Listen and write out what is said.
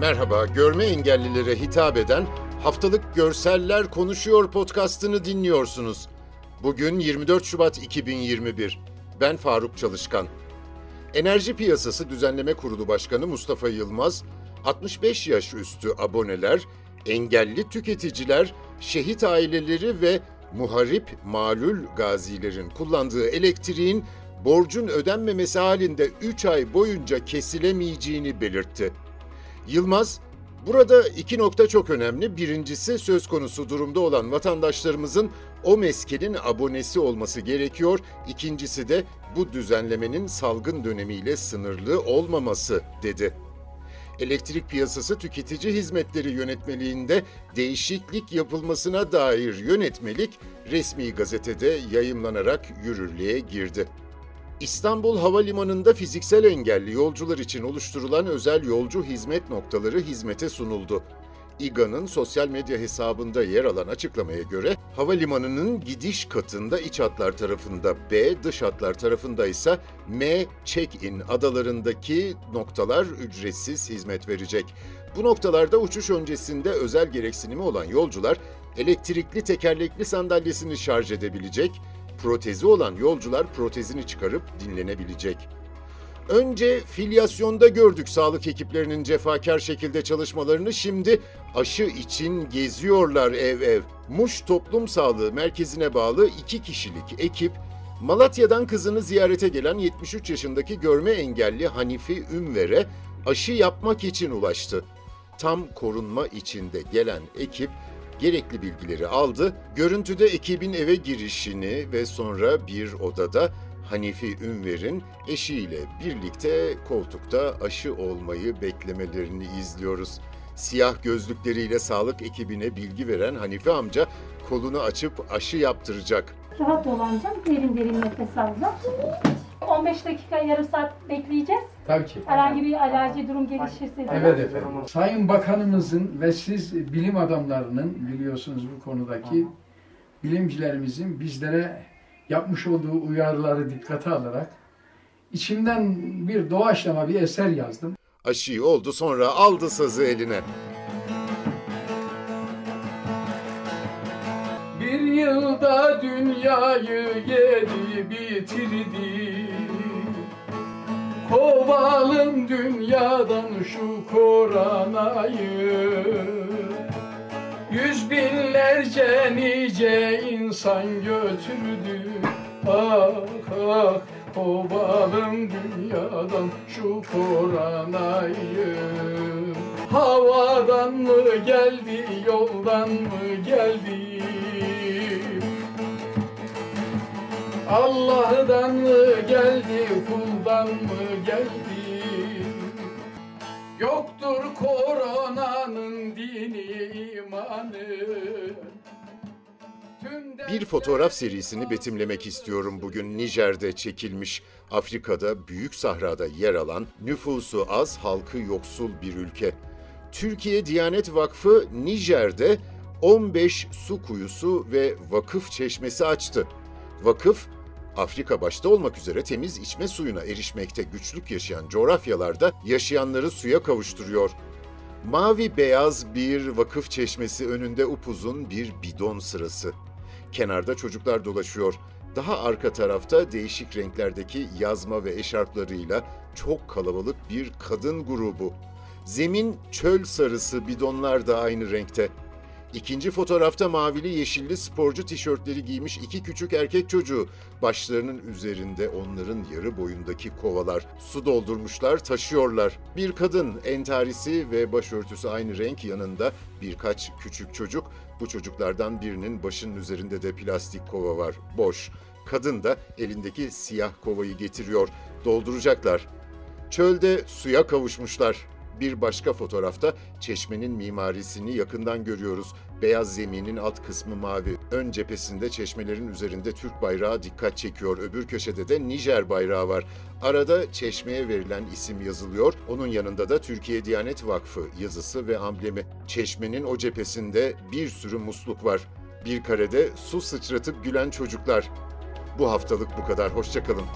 Merhaba, görme engellilere hitap eden Haftalık Görseller Konuşuyor podcastını dinliyorsunuz. Bugün 24 Şubat 2021. Ben Faruk Çalışkan. Enerji Piyasası Düzenleme Kurulu Başkanı Mustafa Yılmaz, 65 yaş üstü aboneler, engelli tüketiciler, şehit aileleri ve muharip malul gazilerin kullandığı elektriğin borcun ödenmemesi halinde 3 ay boyunca kesilemeyeceğini belirtti. Yılmaz, burada iki nokta çok önemli. Birincisi söz konusu durumda olan vatandaşlarımızın o meskenin abonesi olması gerekiyor. İkincisi de bu düzenlemenin salgın dönemiyle sınırlı olmaması dedi. Elektrik Piyasası Tüketici Hizmetleri Yönetmeliğinde değişiklik yapılmasına dair yönetmelik resmi gazetede yayımlanarak yürürlüğe girdi. İstanbul Havalimanı'nda fiziksel engelli yolcular için oluşturulan özel yolcu hizmet noktaları hizmete sunuldu. İGA'nın sosyal medya hesabında yer alan açıklamaya göre havalimanının gidiş katında iç hatlar tarafında B, dış hatlar tarafında ise M check-in adalarındaki noktalar ücretsiz hizmet verecek. Bu noktalarda uçuş öncesinde özel gereksinimi olan yolcular elektrikli tekerlekli sandalyesini şarj edebilecek, protezi olan yolcular protezini çıkarıp dinlenebilecek. Önce filyasyonda gördük sağlık ekiplerinin cefakar şekilde çalışmalarını, şimdi aşı için geziyorlar ev ev. Muş Toplum Sağlığı Merkezi'ne bağlı iki kişilik ekip, Malatya'dan kızını ziyarete gelen 73 yaşındaki görme engelli Hanifi Ünver'e aşı yapmak için ulaştı. Tam korunma içinde gelen ekip gerekli bilgileri aldı. Görüntüde ekibin eve girişini ve sonra bir odada Hanifi Ünver'in eşiyle birlikte koltukta aşı olmayı beklemelerini izliyoruz. Siyah gözlükleriyle sağlık ekibine bilgi veren Hanife amca kolunu açıp aşı yaptıracak. Rahat dolanacağım, derin derin nefes alacağım. 15 dakika, yarım saat bekleyeceğiz. Tabii ki. Herhangi bir alerji durum gelişirse de. Evet efendim. Sayın Bakanımızın ve siz bilim adamlarının biliyorsunuz bu konudaki bilimcilerimizin bizlere yapmış olduğu uyarıları dikkate alarak içimden bir doğaçlama bir eser yazdım. Aşıyı oldu sonra aldı sazı eline. Bir yılda dünyayı yedi bitirdi Kovalım dünyadan şu koronayı Yüz binlerce nice insan götürdü. Ah ah kovalım dünyadan şu koronayı Havadan mı geldi yoldan mı geldi Allah'dan mı geldi kuldan mı geldi Yoktur koronanın dini imanı Bir fotoğraf serisini betimlemek istiyorum bugün Nijer'de çekilmiş. Afrika'da Büyük Sahra'da yer alan nüfusu az, halkı yoksul bir ülke. Türkiye Diyanet Vakfı Nijer'de 15 su kuyusu ve vakıf çeşmesi açtı. Vakıf, Afrika başta olmak üzere temiz içme suyuna erişmekte güçlük yaşayan coğrafyalarda yaşayanları suya kavuşturuyor. Mavi beyaz bir vakıf çeşmesi önünde upuzun bir bidon sırası. Kenarda çocuklar dolaşıyor. Daha arka tarafta değişik renklerdeki yazma ve eşarplarıyla çok kalabalık bir kadın grubu. Zemin çöl sarısı bidonlar da aynı renkte. İkinci fotoğrafta mavili yeşilli sporcu tişörtleri giymiş iki küçük erkek çocuğu. Başlarının üzerinde onların yarı boyundaki kovalar. Su doldurmuşlar, taşıyorlar. Bir kadın entarisi ve başörtüsü aynı renk yanında birkaç küçük çocuk. Bu çocuklardan birinin başının üzerinde de plastik kova var, boş. Kadın da elindeki siyah kovayı getiriyor. Dolduracaklar. Çölde suya kavuşmuşlar. Bir başka fotoğrafta çeşmenin mimarisini yakından görüyoruz. Beyaz zeminin alt kısmı mavi. Ön cephesinde çeşmelerin üzerinde Türk bayrağı dikkat çekiyor. Öbür köşede de Nijer bayrağı var. Arada çeşmeye verilen isim yazılıyor. Onun yanında da Türkiye Diyanet Vakfı yazısı ve amblemi. Çeşmenin o cephesinde bir sürü musluk var. Bir karede su sıçratıp gülen çocuklar. Bu haftalık bu kadar. Hoşçakalın.